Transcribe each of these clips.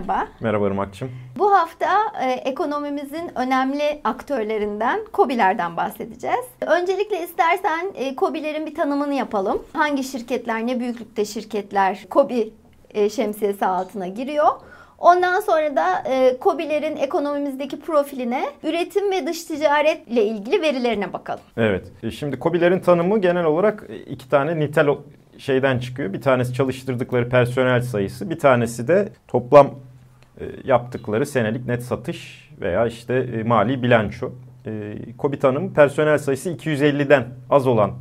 merhaba. Merhaba Irmak'cığım. Bu hafta e, ekonomimizin önemli aktörlerinden, COBİ'lerden bahsedeceğiz. Öncelikle istersen e, COBİ'lerin bir tanımını yapalım. Hangi şirketler, ne büyüklükte şirketler COBİ e, şemsiyesi altına giriyor? Ondan sonra da e, COBİ'lerin ekonomimizdeki profiline, üretim ve dış ticaretle ilgili verilerine bakalım. Evet. E, şimdi COBİ'lerin tanımı genel olarak e, iki tane nitel şeyden çıkıyor. Bir tanesi çalıştırdıkları personel sayısı, bir tanesi de toplam yaptıkları senelik net satış veya işte e, mali bilanço. E, KOBİ tanımı personel sayısı 250'den az olan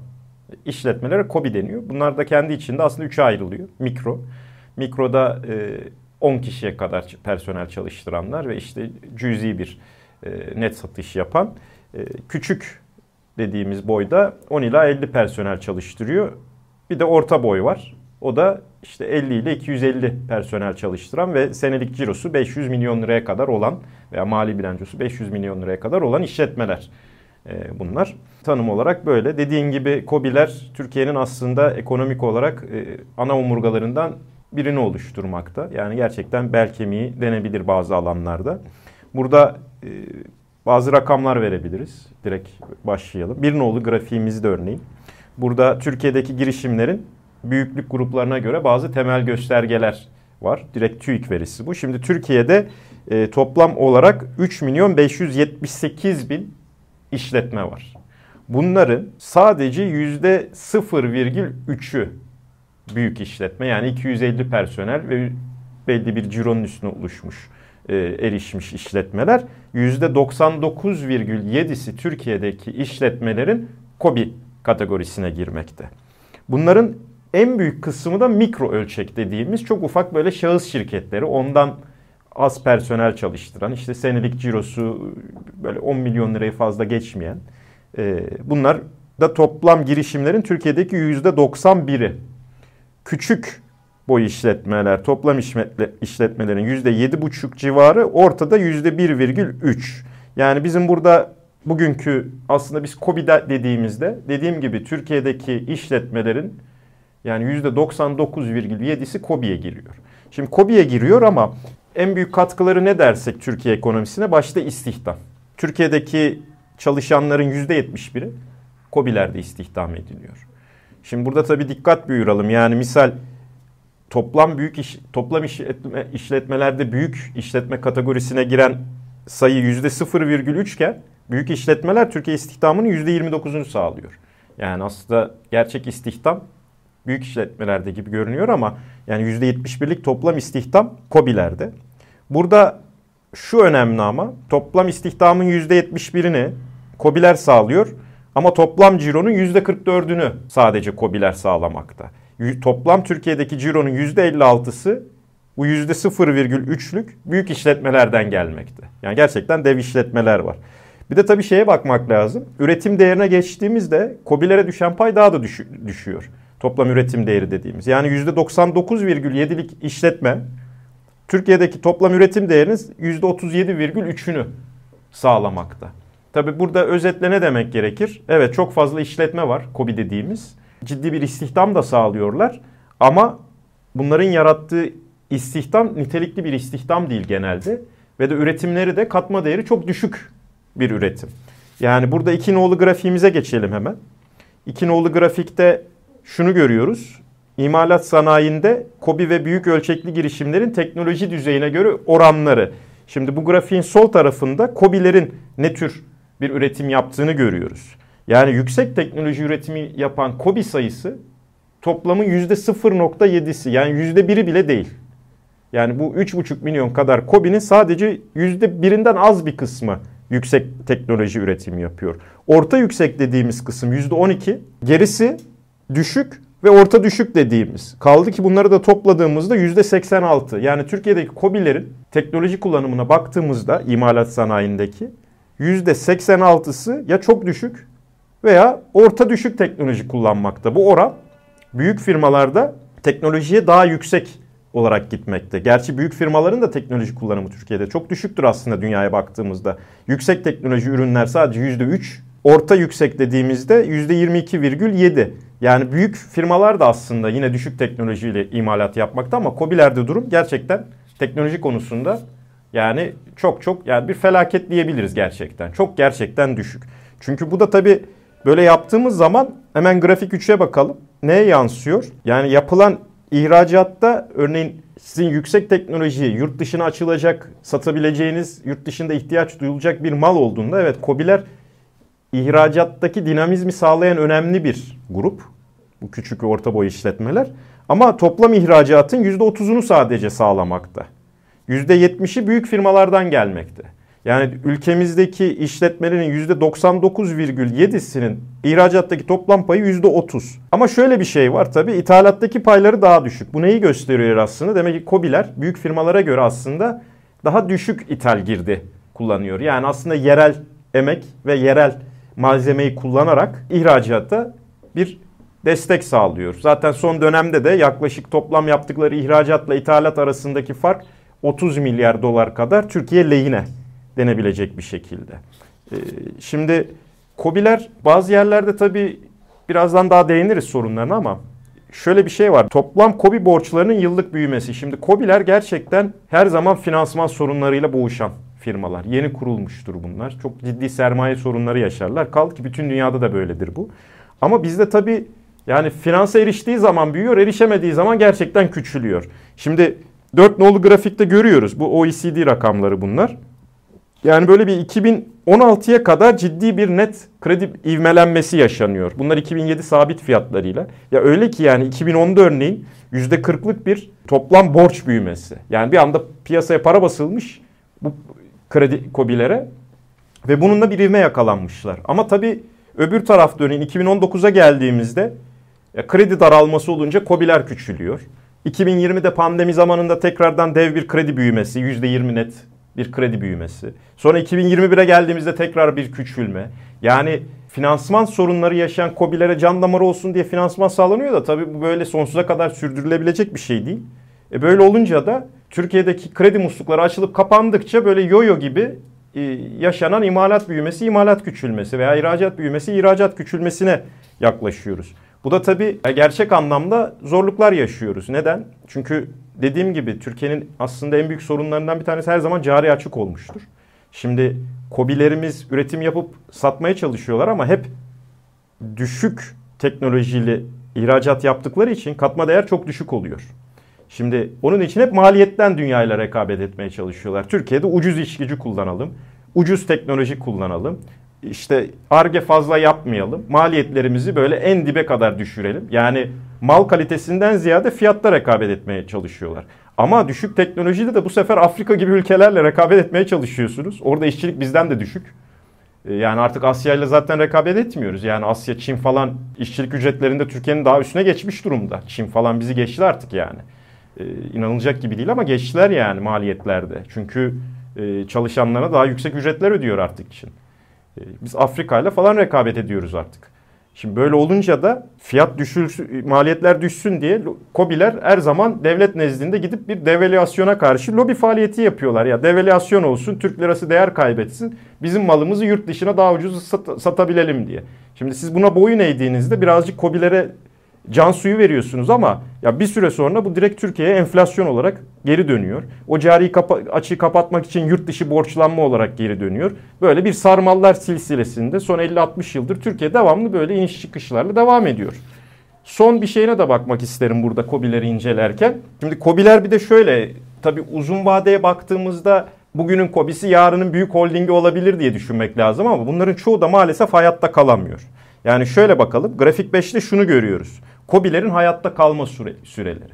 işletmelere KOBİ deniyor. Bunlar da kendi içinde aslında üçe ayrılıyor. Mikro. Mikroda 10 kişiye kadar personel çalıştıranlar ve işte cüzi bir net satış yapan. Küçük dediğimiz boyda 10 ila 50 personel çalıştırıyor. Bir de orta boy var. O da işte 50 ile 250 personel çalıştıran ve senelik cirosu 500 milyon liraya kadar olan veya mali bilançosu 500 milyon liraya kadar olan işletmeler e, bunlar. Tanım olarak böyle. Dediğin gibi COBİ'ler Türkiye'nin aslında ekonomik olarak e, ana omurgalarından birini oluşturmakta. Yani gerçekten bel kemiği denebilir bazı alanlarda. Burada e, bazı rakamlar verebiliriz. Direkt başlayalım. Bir nolu grafiğimizde örneğin. Burada Türkiye'deki girişimlerin büyüklük gruplarına göre bazı temel göstergeler var. Direkt TÜİK verisi bu. Şimdi Türkiye'de e, toplam olarak 3 milyon 578 bin işletme var. Bunların sadece yüzde 0,3'ü büyük işletme yani 250 personel ve belli bir cironun üstüne oluşmuş e, erişmiş işletmeler. Yüzde 99,7'si Türkiye'deki işletmelerin KOBİ kategorisine girmekte. Bunların en büyük kısmı da mikro ölçek dediğimiz çok ufak böyle şahıs şirketleri. Ondan az personel çalıştıran, işte senelik cirosu böyle 10 milyon lirayı fazla geçmeyen. E, bunlar da toplam girişimlerin Türkiye'deki %91'i. Küçük boy işletmeler, toplam işletmelerin %7,5 civarı, ortada %1,3. Yani bizim burada bugünkü aslında biz COVID dediğimizde dediğim gibi Türkiye'deki işletmelerin yani %99,7'si KOBİ'ye giriyor. Şimdi KOBİ'ye giriyor ama en büyük katkıları ne dersek Türkiye ekonomisine başta istihdam. Türkiye'deki çalışanların %71'i KOBİ'lerde istihdam ediliyor. Şimdi burada tabii dikkat buyuralım. Yani misal toplam büyük iş, toplam işletme, işletmelerde büyük işletme kategorisine giren sayı %0,3 iken büyük işletmeler Türkiye istihdamının %29'unu sağlıyor. Yani aslında gerçek istihdam büyük işletmelerde gibi görünüyor ama yani %71'lik toplam istihdam COBİ'lerde. Burada şu önemli ama toplam istihdamın %71'ini COBİ'ler sağlıyor ama toplam cironun %44'ünü sadece COBİ'ler sağlamakta. Toplam Türkiye'deki cironun %56'sı bu %0,3'lük büyük işletmelerden gelmekte. Yani gerçekten dev işletmeler var. Bir de tabii şeye bakmak lazım. Üretim değerine geçtiğimizde COBİ'lere düşen pay daha da düşüyor. Toplam üretim değeri dediğimiz. Yani %99,7'lik işletme Türkiye'deki toplam üretim değerinin %37,3'ünü sağlamakta. Tabi burada özetle ne demek gerekir? Evet çok fazla işletme var COBİ dediğimiz. Ciddi bir istihdam da sağlıyorlar. Ama bunların yarattığı istihdam nitelikli bir istihdam değil genelde. Ve de üretimleri de katma değeri çok düşük bir üretim. Yani burada iki nolu grafiğimize geçelim hemen. İki nolu grafikte şunu görüyoruz. İmalat sanayinde kobi ve büyük ölçekli girişimlerin teknoloji düzeyine göre oranları. Şimdi bu grafiğin sol tarafında kobilerin ne tür bir üretim yaptığını görüyoruz. Yani yüksek teknoloji üretimi yapan kobi sayısı toplamın %0.7'si yani %1'i bile değil. Yani bu 3,5 milyon kadar kobinin sadece %1'inden az bir kısmı yüksek teknoloji üretimi yapıyor. Orta yüksek dediğimiz kısım %12, gerisi düşük ve orta düşük dediğimiz. Kaldı ki bunları da topladığımızda %86. Yani Türkiye'deki KOBİ'lerin teknoloji kullanımına baktığımızda imalat sanayindeki %86'sı ya çok düşük veya orta düşük teknoloji kullanmakta. Bu oran büyük firmalarda teknolojiye daha yüksek olarak gitmekte. Gerçi büyük firmaların da teknoloji kullanımı Türkiye'de çok düşüktür aslında dünyaya baktığımızda. Yüksek teknoloji ürünler sadece %3, orta yüksek dediğimizde %22,7. Yani büyük firmalar da aslında yine düşük teknolojiyle imalat yapmakta ama COBİ'lerde durum gerçekten teknoloji konusunda yani çok çok yani bir felaket diyebiliriz gerçekten. Çok gerçekten düşük. Çünkü bu da tabii böyle yaptığımız zaman hemen grafik 3'e bakalım. Neye yansıyor? Yani yapılan ihracatta örneğin sizin yüksek teknoloji, yurt dışına açılacak, satabileceğiniz, yurt dışında ihtiyaç duyulacak bir mal olduğunda evet COBİ'ler ihracattaki dinamizmi sağlayan önemli bir grup. Bu küçük ve orta boy işletmeler. Ama toplam ihracatın %30'unu sadece sağlamakta. %70'i büyük firmalardan gelmekte. Yani ülkemizdeki işletmelerin %99,7'sinin ihracattaki toplam payı %30. Ama şöyle bir şey var tabii ithalattaki payları daha düşük. Bu neyi gösteriyor aslında? Demek ki COBİ'ler büyük firmalara göre aslında daha düşük ithal girdi kullanıyor. Yani aslında yerel emek ve yerel malzemeyi kullanarak ihracatta bir destek sağlıyor. Zaten son dönemde de yaklaşık toplam yaptıkları ihracatla ithalat arasındaki fark 30 milyar dolar kadar Türkiye lehine denebilecek bir şekilde. Ee, şimdi COBİ'ler bazı yerlerde tabii birazdan daha değiniriz sorunlarına ama şöyle bir şey var. Toplam COBİ borçlarının yıllık büyümesi. Şimdi COBİ'ler gerçekten her zaman finansman sorunlarıyla boğuşan firmalar. Yeni kurulmuştur bunlar. Çok ciddi sermaye sorunları yaşarlar. Kaldı ki bütün dünyada da böyledir bu. Ama bizde tabii yani finansa eriştiği zaman büyüyor, erişemediği zaman gerçekten küçülüyor. Şimdi 4 nolu grafikte görüyoruz. Bu OECD rakamları bunlar. Yani böyle bir 2016'ya kadar ciddi bir net kredi ivmelenmesi yaşanıyor. Bunlar 2007 sabit fiyatlarıyla. Ya öyle ki yani 2010'da örneğin %40'lık bir toplam borç büyümesi. Yani bir anda piyasaya para basılmış bu kredi kobilere ve bununla bir ivme yakalanmışlar. Ama tabii öbür tarafta örneğin 2019'a geldiğimizde ya kredi daralması olunca kobiler küçülüyor. 2020'de pandemi zamanında tekrardan dev bir kredi büyümesi, %20 net bir kredi büyümesi. Sonra 2021'e geldiğimizde tekrar bir küçülme. Yani finansman sorunları yaşayan kobilere can damarı olsun diye finansman sağlanıyor da tabii bu böyle sonsuza kadar sürdürülebilecek bir şey değil. E böyle olunca da Türkiye'deki kredi muslukları açılıp kapandıkça böyle yoyo gibi e, yaşanan imalat büyümesi, imalat küçülmesi veya ihracat büyümesi, ihracat küçülmesine yaklaşıyoruz. Bu da tabii gerçek anlamda zorluklar yaşıyoruz. Neden? Çünkü dediğim gibi Türkiye'nin aslında en büyük sorunlarından bir tanesi her zaman cari açık olmuştur. Şimdi kobilerimiz üretim yapıp satmaya çalışıyorlar ama hep düşük teknolojili ihracat yaptıkları için katma değer çok düşük oluyor. Şimdi onun için hep maliyetten dünyayla rekabet etmeye çalışıyorlar. Türkiye'de ucuz iş gücü kullanalım, ucuz teknoloji kullanalım, işte arge fazla yapmayalım. Maliyetlerimizi böyle en dibe kadar düşürelim. Yani mal kalitesinden ziyade fiyatta rekabet etmeye çalışıyorlar. Ama düşük teknolojide de bu sefer Afrika gibi ülkelerle rekabet etmeye çalışıyorsunuz. Orada işçilik bizden de düşük. Ee, yani artık Asya ile zaten rekabet etmiyoruz. Yani Asya, Çin falan işçilik ücretlerinde Türkiye'nin daha üstüne geçmiş durumda. Çin falan bizi geçti artık yani. Ee, inanılacak gibi değil ama geçtiler yani maliyetlerde. Çünkü e, çalışanlarına daha yüksek ücretler ödüyor artık Çin. Ee, biz Afrika ile falan rekabet ediyoruz artık. Şimdi böyle olunca da fiyat düşülsün, maliyetler düşsün diye kobiler her zaman devlet nezdinde gidip bir devalüasyona karşı lobi faaliyeti yapıyorlar. Ya devalüasyon olsun, Türk lirası değer kaybetsin, bizim malımızı yurt dışına daha ucuz sat- satabilelim diye. Şimdi siz buna boyun eğdiğinizde birazcık kobilere can suyu veriyorsunuz ama ya bir süre sonra bu direkt Türkiye'ye enflasyon olarak geri dönüyor. O cari kapa açığı kapatmak için yurt dışı borçlanma olarak geri dönüyor. Böyle bir sarmallar silsilesinde son 50-60 yıldır Türkiye devamlı böyle iniş çıkışlarla devam ediyor. Son bir şeyine de bakmak isterim burada COBİ'leri incelerken. Şimdi COBİ'ler bir de şöyle tabii uzun vadeye baktığımızda bugünün COBİ'si yarının büyük holdingi olabilir diye düşünmek lazım ama bunların çoğu da maalesef hayatta kalamıyor. Yani şöyle bakalım. Grafik 5'te şunu görüyoruz. Kobilerin hayatta kalma süre, süreleri.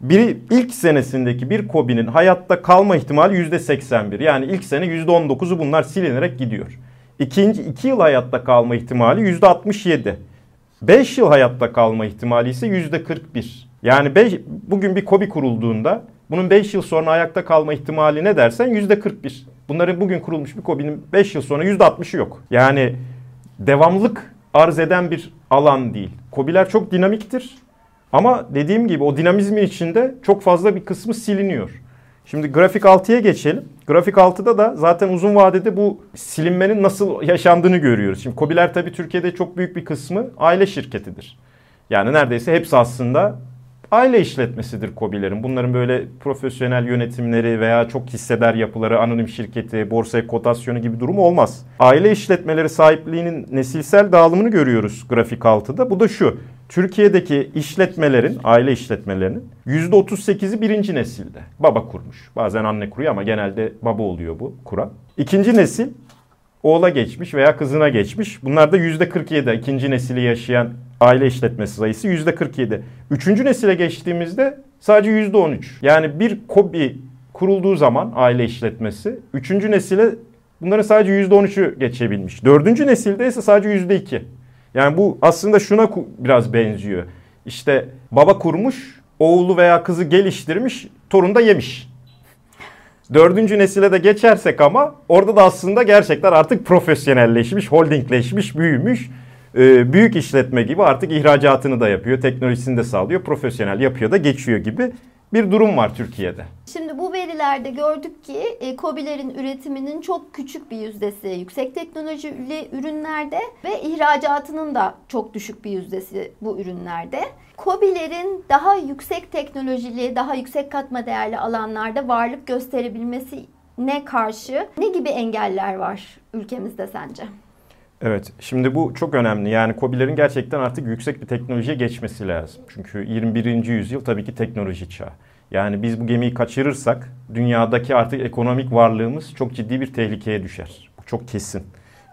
Biri ilk senesindeki bir kobinin hayatta kalma ihtimali %81. Yani ilk sene %19'u bunlar silinerek gidiyor. İkinci iki yıl hayatta kalma ihtimali %67. 5 yıl hayatta kalma ihtimali ise %41. Yani beş, bugün bir kobi kurulduğunda bunun 5 yıl sonra ayakta kalma ihtimali ne dersen %41. Bunların bugün kurulmuş bir kobinin 5 yıl sonra %60'ı yok. Yani devamlık arz eden bir alan değil. Kobiler çok dinamiktir. Ama dediğim gibi o dinamizmin içinde çok fazla bir kısmı siliniyor. Şimdi grafik 6'ya geçelim. Grafik 6'da da zaten uzun vadede bu silinmenin nasıl yaşandığını görüyoruz. Şimdi Kobiler tabii Türkiye'de çok büyük bir kısmı aile şirketidir. Yani neredeyse hepsi aslında aile işletmesidir KOBİ'lerin. Bunların böyle profesyonel yönetimleri veya çok hissedar yapıları, anonim şirketi, borsaya kotasyonu gibi durum olmaz. Aile işletmeleri sahipliğinin nesilsel dağılımını görüyoruz grafik altıda. Bu da şu. Türkiye'deki işletmelerin, aile işletmelerinin %38'i birinci nesilde. Baba kurmuş. Bazen anne kuruyor ama genelde baba oluyor bu kuran. İkinci nesil oğula geçmiş veya kızına geçmiş. Bunlar da %47 ikinci nesili yaşayan aile işletmesi sayısı %47. Üçüncü nesile geçtiğimizde sadece %13. Yani bir KOBİ kurulduğu zaman aile işletmesi üçüncü nesile bunların sadece %13'ü geçebilmiş. Dördüncü nesilde ise sadece %2. Yani bu aslında şuna biraz benziyor. İşte baba kurmuş, oğlu veya kızı geliştirmiş, torun da yemiş. Dördüncü nesile de geçersek ama orada da aslında gerçekten artık profesyonelleşmiş, holdingleşmiş, büyümüş. E, büyük işletme gibi artık ihracatını da yapıyor, teknolojisini de sağlıyor, profesyonel yapıyor da geçiyor gibi bir durum var Türkiye'de. Şimdi bu verilerde gördük ki e, COBİ'lerin üretiminin çok küçük bir yüzdesi yüksek teknolojili ürünlerde ve ihracatının da çok düşük bir yüzdesi bu ürünlerde. COBİ'lerin daha yüksek teknolojili, daha yüksek katma değerli alanlarda varlık gösterebilmesi ne karşı ne gibi engeller var ülkemizde sence? Evet, şimdi bu çok önemli. Yani COBİ'lerin gerçekten artık yüksek bir teknolojiye geçmesi lazım. Çünkü 21. yüzyıl tabii ki teknoloji çağı. Yani biz bu gemiyi kaçırırsak dünyadaki artık ekonomik varlığımız çok ciddi bir tehlikeye düşer. Bu çok kesin.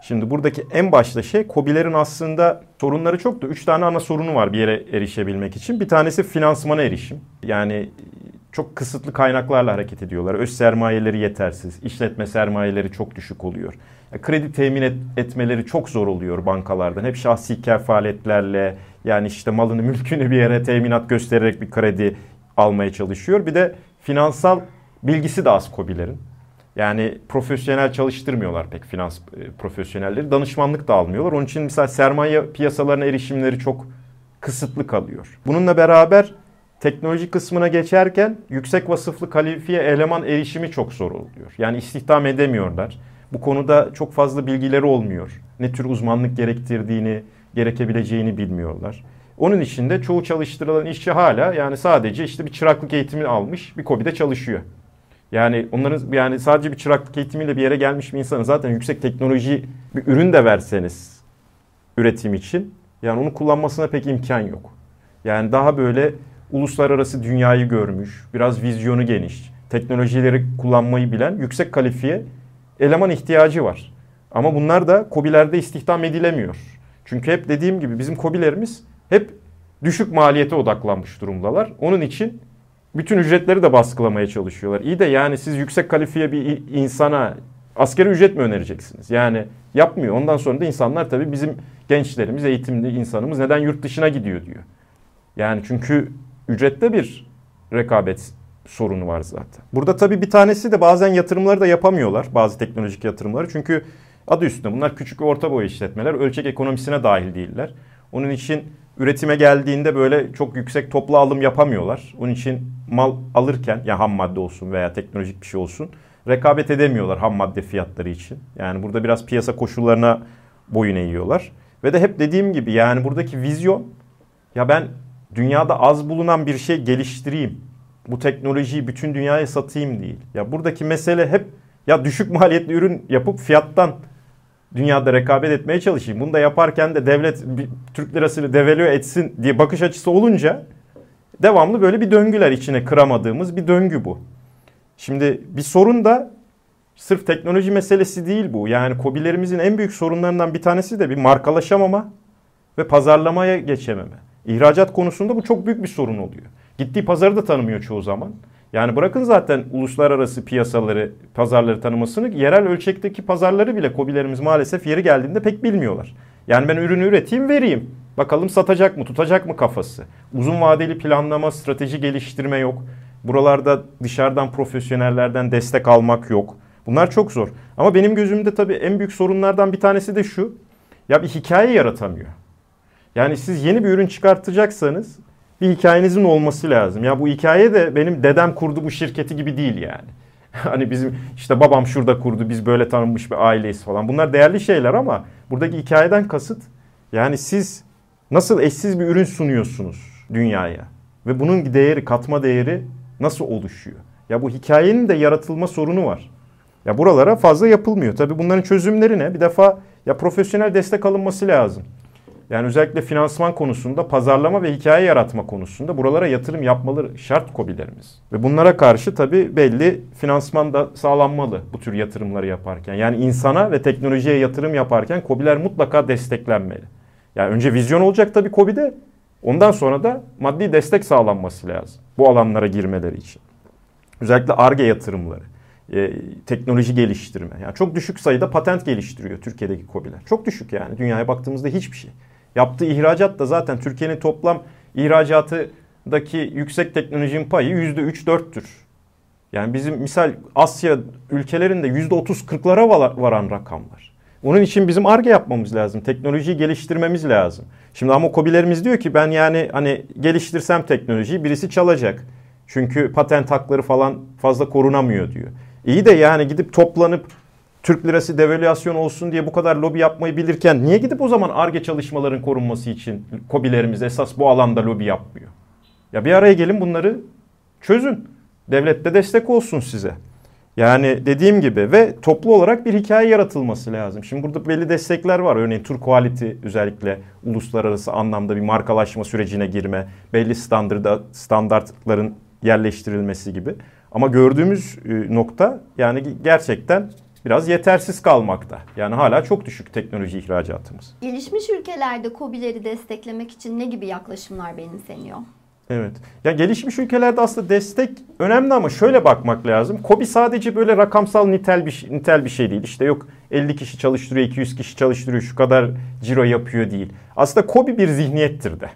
Şimdi buradaki en başta şey COBİ'lerin aslında sorunları çok da üç tane ana sorunu var bir yere erişebilmek için. Bir tanesi finansmana erişim. Yani çok kısıtlı kaynaklarla hareket ediyorlar. Öz sermayeleri yetersiz, işletme sermayeleri çok düşük oluyor. Kredi temin et, etmeleri çok zor oluyor bankalardan. Hep şahsi kefaletlerle yani işte malını mülkünü bir yere teminat göstererek bir kredi almaya çalışıyor. Bir de finansal bilgisi de az COBİ'lerin. Yani profesyonel çalıştırmıyorlar pek finans e, profesyonelleri. Danışmanlık da almıyorlar. Onun için mesela sermaye piyasalarına erişimleri çok kısıtlı kalıyor. Bununla beraber teknoloji kısmına geçerken yüksek vasıflı kalifiye eleman erişimi çok zor oluyor. Yani istihdam edemiyorlar. Bu konuda çok fazla bilgileri olmuyor. Ne tür uzmanlık gerektirdiğini, gerekebileceğini bilmiyorlar. Onun için de çoğu çalıştırılan işçi hala yani sadece işte bir çıraklık eğitimi almış bir KOBİ'de çalışıyor. Yani onların yani sadece bir çıraklık eğitimiyle bir yere gelmiş bir insanı zaten yüksek teknoloji bir ürün de verseniz üretim için yani onu kullanmasına pek imkan yok. Yani daha böyle uluslararası dünyayı görmüş, biraz vizyonu geniş, teknolojileri kullanmayı bilen yüksek kalifiye eleman ihtiyacı var. Ama bunlar da COBİ'lerde istihdam edilemiyor. Çünkü hep dediğim gibi bizim COBİ'lerimiz hep düşük maliyete odaklanmış durumdalar. Onun için bütün ücretleri de baskılamaya çalışıyorlar. İyi de yani siz yüksek kalifiye bir insana askeri ücret mi önereceksiniz? Yani yapmıyor. Ondan sonra da insanlar tabii bizim gençlerimiz, eğitimli insanımız neden yurt dışına gidiyor diyor. Yani çünkü ücrette bir rekabet sorunu var zaten. Burada tabii bir tanesi de bazen yatırımları da yapamıyorlar. Bazı teknolojik yatırımları. Çünkü adı üstünde bunlar küçük ve orta boy işletmeler. Ölçek ekonomisine dahil değiller. Onun için üretime geldiğinde böyle çok yüksek toplu alım yapamıyorlar. Onun için mal alırken ya ham madde olsun veya teknolojik bir şey olsun rekabet edemiyorlar ham madde fiyatları için. Yani burada biraz piyasa koşullarına boyun eğiyorlar. Ve de hep dediğim gibi yani buradaki vizyon ya ben dünyada az bulunan bir şey geliştireyim. Bu teknolojiyi bütün dünyaya satayım değil. Ya buradaki mesele hep ya düşük maliyetli ürün yapıp fiyattan dünyada rekabet etmeye çalışayım. Bunu da yaparken de devlet Türk lirasını devalüe etsin diye bakış açısı olunca devamlı böyle bir döngüler içine kıramadığımız bir döngü bu. Şimdi bir sorun da sırf teknoloji meselesi değil bu. Yani kobilerimizin en büyük sorunlarından bir tanesi de bir markalaşamama ve pazarlamaya geçememe. İhracat konusunda bu çok büyük bir sorun oluyor. Gittiği pazarı da tanımıyor çoğu zaman. Yani bırakın zaten uluslararası piyasaları, pazarları tanımasını, yerel ölçekteki pazarları bile kobilerimiz maalesef yeri geldiğinde pek bilmiyorlar. Yani ben ürünü üreteyim, vereyim. Bakalım satacak mı, tutacak mı kafası. Uzun vadeli planlama, strateji geliştirme yok. Buralarda dışarıdan profesyonellerden destek almak yok. Bunlar çok zor. Ama benim gözümde tabii en büyük sorunlardan bir tanesi de şu. Ya bir hikaye yaratamıyor. Yani siz yeni bir ürün çıkartacaksanız bir hikayenizin olması lazım. Ya bu hikaye de benim dedem kurdu bu şirketi gibi değil yani. hani bizim işte babam şurada kurdu biz böyle tanınmış bir aileyiz falan. Bunlar değerli şeyler ama buradaki hikayeden kasıt yani siz nasıl eşsiz bir ürün sunuyorsunuz dünyaya? Ve bunun değeri, katma değeri nasıl oluşuyor? Ya bu hikayenin de yaratılma sorunu var. Ya buralara fazla yapılmıyor. Tabii bunların çözümleri ne? Bir defa ya profesyonel destek alınması lazım. Yani özellikle finansman konusunda, pazarlama ve hikaye yaratma konusunda buralara yatırım yapmaları şart kobilerimiz. Ve bunlara karşı tabii belli finansman da sağlanmalı bu tür yatırımları yaparken. Yani insana ve teknolojiye yatırım yaparken kobiler mutlaka desteklenmeli. Yani önce vizyon olacak tabii KOBİ'de. Ondan sonra da maddi destek sağlanması lazım bu alanlara girmeleri için. Özellikle ARGE yatırımları, e, teknoloji geliştirme. Yani çok düşük sayıda patent geliştiriyor Türkiye'deki KOBİ'ler. Çok düşük yani dünyaya baktığımızda hiçbir şey. Yaptığı ihracat da zaten Türkiye'nin toplam ihracatındaki yüksek teknolojinin payı %3-4'tür. Yani bizim misal Asya ülkelerinde %30-40'lara varan rakamlar. Onun için bizim ARGE yapmamız lazım. Teknolojiyi geliştirmemiz lazım. Şimdi ama kobilerimiz diyor ki ben yani hani geliştirsem teknolojiyi birisi çalacak. Çünkü patent hakları falan fazla korunamıyor diyor. İyi de yani gidip toplanıp Türk lirası devalüasyon olsun diye bu kadar lobi yapmayı bilirken niye gidip o zaman ARGE çalışmaların korunması için kobilerimiz esas bu alanda lobi yapmıyor? Ya bir araya gelin bunları çözün. Devlet de destek olsun size. Yani dediğim gibi ve toplu olarak bir hikaye yaratılması lazım. Şimdi burada belli destekler var. Örneğin Tur Quality özellikle uluslararası anlamda bir markalaşma sürecine girme, belli standarda, standartların yerleştirilmesi gibi. Ama gördüğümüz e, nokta yani gerçekten biraz yetersiz kalmakta. Yani hala çok düşük teknoloji ihracatımız. Gelişmiş ülkelerde COBİ'leri desteklemek için ne gibi yaklaşımlar benimseniyor? Evet. Ya gelişmiş ülkelerde aslında destek önemli ama şöyle bakmak lazım. KOBİ sadece böyle rakamsal nitel bir nitel bir şey değil. İşte yok 50 kişi çalıştırıyor, 200 kişi çalıştırıyor, şu kadar ciro yapıyor değil. Aslında KOBİ bir zihniyettir de.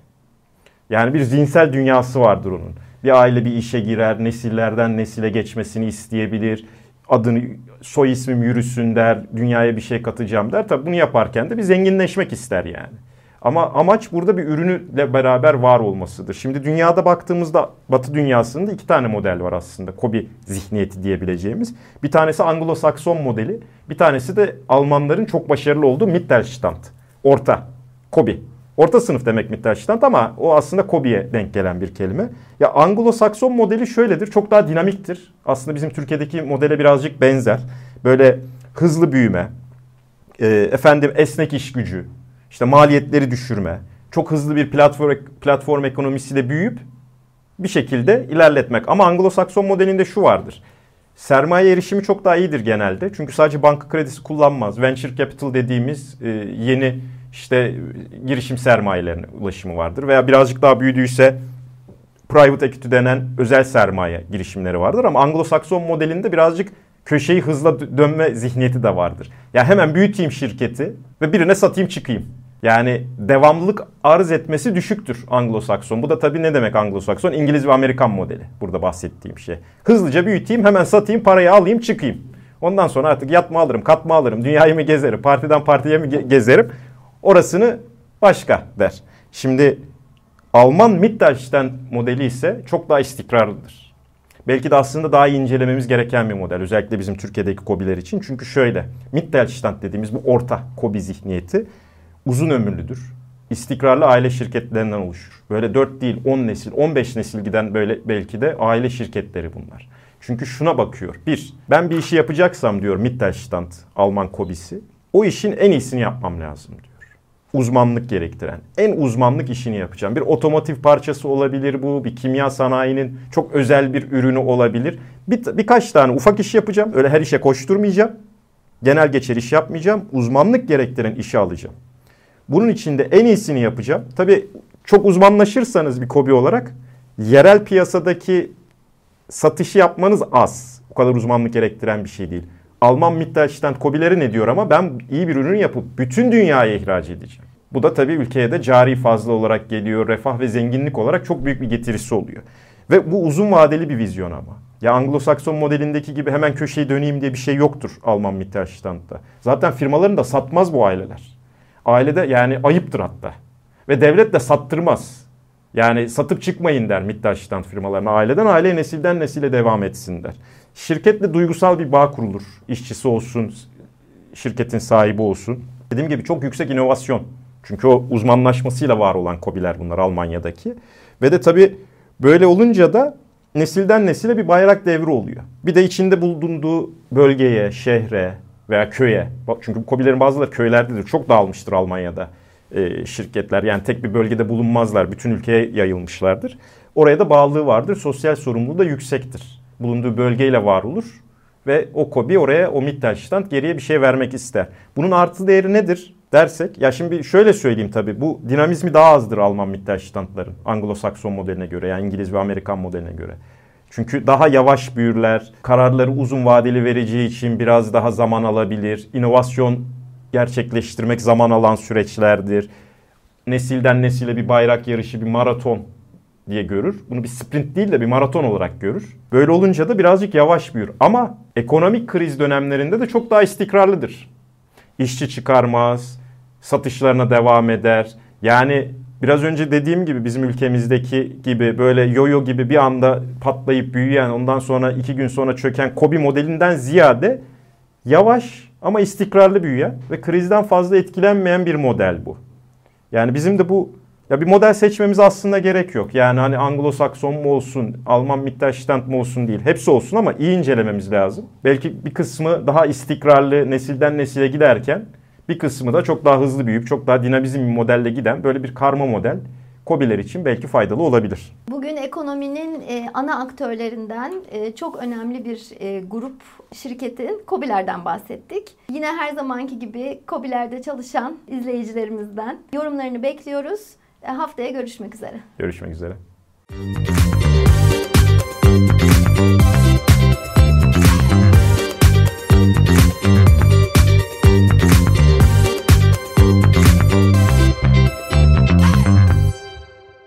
Yani bir zihinsel dünyası vardır onun. Bir aile bir işe girer, nesillerden nesile geçmesini isteyebilir. Adını, soy ismim yürüsün der, dünyaya bir şey katacağım der. Tabii bunu yaparken de bir zenginleşmek ister yani. Ama amaç burada bir ürünüyle beraber var olmasıdır. Şimdi dünyada baktığımızda Batı dünyasında iki tane model var aslında. Kobi zihniyeti diyebileceğimiz. Bir tanesi Anglo-Sakson modeli. Bir tanesi de Almanların çok başarılı olduğu Mittelstand. Orta. Kobi. Orta sınıf demek Mittelstand ama o aslında Kobi'ye denk gelen bir kelime. Ya Anglo-Sakson modeli şöyledir. Çok daha dinamiktir. Aslında bizim Türkiye'deki modele birazcık benzer. Böyle hızlı büyüme, e, efendim esnek iş gücü, işte maliyetleri düşürme, çok hızlı bir platform, platform ekonomisiyle büyüyüp bir şekilde ilerletmek. Ama Anglo-Sakson modelinde şu vardır. Sermaye erişimi çok daha iyidir genelde. Çünkü sadece banka kredisi kullanmaz. Venture capital dediğimiz e, yeni işte girişim sermayelerine ulaşımı vardır. Veya birazcık daha büyüdüyse private equity denen özel sermaye girişimleri vardır. Ama Anglo-Sakson modelinde birazcık köşeyi hızla dönme zihniyeti de vardır. Ya yani hemen büyüteyim şirketi ve birine satayım çıkayım. Yani devamlılık arz etmesi düşüktür Anglo-Sakson. Bu da tabii ne demek Anglo-Sakson? İngiliz ve Amerikan modeli burada bahsettiğim şey. Hızlıca büyüteyim, hemen satayım, parayı alayım, çıkayım. Ondan sonra artık yatma alırım, katma alırım, dünyayı mı gezerim, partiden partiye mi gezerim? Orasını başka der. Şimdi Alman Mittelstand modeli ise çok daha istikrarlıdır. Belki de aslında daha iyi incelememiz gereken bir model. Özellikle bizim Türkiye'deki kobiler için. Çünkü şöyle Mittelstand dediğimiz bu orta kobi zihniyeti uzun ömürlüdür. İstikrarlı aile şirketlerinden oluşur. Böyle 4 değil 10 nesil, 15 nesil giden böyle belki de aile şirketleri bunlar. Çünkü şuna bakıyor. Bir, ben bir işi yapacaksam diyor Mittelstand, Alman kobisi. O işin en iyisini yapmam lazım diyor. Uzmanlık gerektiren, en uzmanlık işini yapacağım. Bir otomotiv parçası olabilir bu, bir kimya sanayinin çok özel bir ürünü olabilir. Bir, birkaç tane ufak iş yapacağım. Öyle her işe koşturmayacağım. Genel geçer iş yapmayacağım. Uzmanlık gerektiren işi alacağım. Bunun için de en iyisini yapacağım. Tabii çok uzmanlaşırsanız bir kobi olarak yerel piyasadaki satışı yapmanız az. O kadar uzmanlık gerektiren bir şey değil. Alman Mittelstand kobileri ne diyor ama ben iyi bir ürün yapıp bütün dünyaya ihraç edeceğim. Bu da tabii ülkeye de cari fazla olarak geliyor. Refah ve zenginlik olarak çok büyük bir getirisi oluyor. Ve bu uzun vadeli bir vizyon ama. Ya Anglo-Sakson modelindeki gibi hemen köşeyi döneyim diye bir şey yoktur Alman Mittelstand'da. Zaten firmaların da satmaz bu aileler. Ailede yani ayıptır hatta. Ve devlet de sattırmaz. Yani satıp çıkmayın der Mittelstand firmalarına. Aileden aileye nesilden nesile devam etsin der. Şirketle duygusal bir bağ kurulur. İşçisi olsun, şirketin sahibi olsun. Dediğim gibi çok yüksek inovasyon. Çünkü o uzmanlaşmasıyla var olan kobiler bunlar Almanya'daki. Ve de tabii Böyle olunca da nesilden nesile bir bayrak devri oluyor. Bir de içinde bulunduğu bölgeye, şehre veya köye. Çünkü bu kobilerin bazıları köylerdedir. Çok dağılmıştır Almanya'da e, şirketler. Yani tek bir bölgede bulunmazlar. Bütün ülkeye yayılmışlardır. Oraya da bağlılığı vardır. Sosyal sorumluluğu da yüksektir. Bulunduğu bölgeyle var olur. Ve o kobi oraya o Mittelstand geriye bir şey vermek ister. Bunun artı değeri nedir dersek? Ya şimdi şöyle söyleyeyim tabii. Bu dinamizmi daha azdır Alman Mittelstandların. Anglo-Sakson modeline göre yani İngiliz ve Amerikan modeline göre. Çünkü daha yavaş büyürler. Kararları uzun vadeli vereceği için biraz daha zaman alabilir. İnovasyon gerçekleştirmek zaman alan süreçlerdir. Nesilden nesile bir bayrak yarışı, bir maraton diye görür. Bunu bir sprint değil de bir maraton olarak görür. Böyle olunca da birazcık yavaş büyür. Ama ekonomik kriz dönemlerinde de çok daha istikrarlıdır. İşçi çıkarmaz, satışlarına devam eder. Yani biraz önce dediğim gibi bizim ülkemizdeki gibi böyle yoyo gibi bir anda patlayıp büyüyen ondan sonra iki gün sonra çöken Kobi modelinden ziyade yavaş ama istikrarlı büyüyen ve krizden fazla etkilenmeyen bir model bu. Yani bizim de bu ya bir model seçmemiz aslında gerek yok. Yani hani Anglo-Sakson mu olsun, Alman Mittelstand mı olsun değil. Hepsi olsun ama iyi incelememiz lazım. Belki bir kısmı daha istikrarlı nesilden nesile giderken bir kısmı da çok daha hızlı büyüyüp çok daha dinamizm bir modelle giden böyle bir karma model COBİ'ler için belki faydalı olabilir. Bugün ekonominin e, ana aktörlerinden e, çok önemli bir e, grup şirketin COBİ'lerden bahsettik. Yine her zamanki gibi COBİ'lerde çalışan izleyicilerimizden yorumlarını bekliyoruz. Haftaya görüşmek üzere. Görüşmek üzere.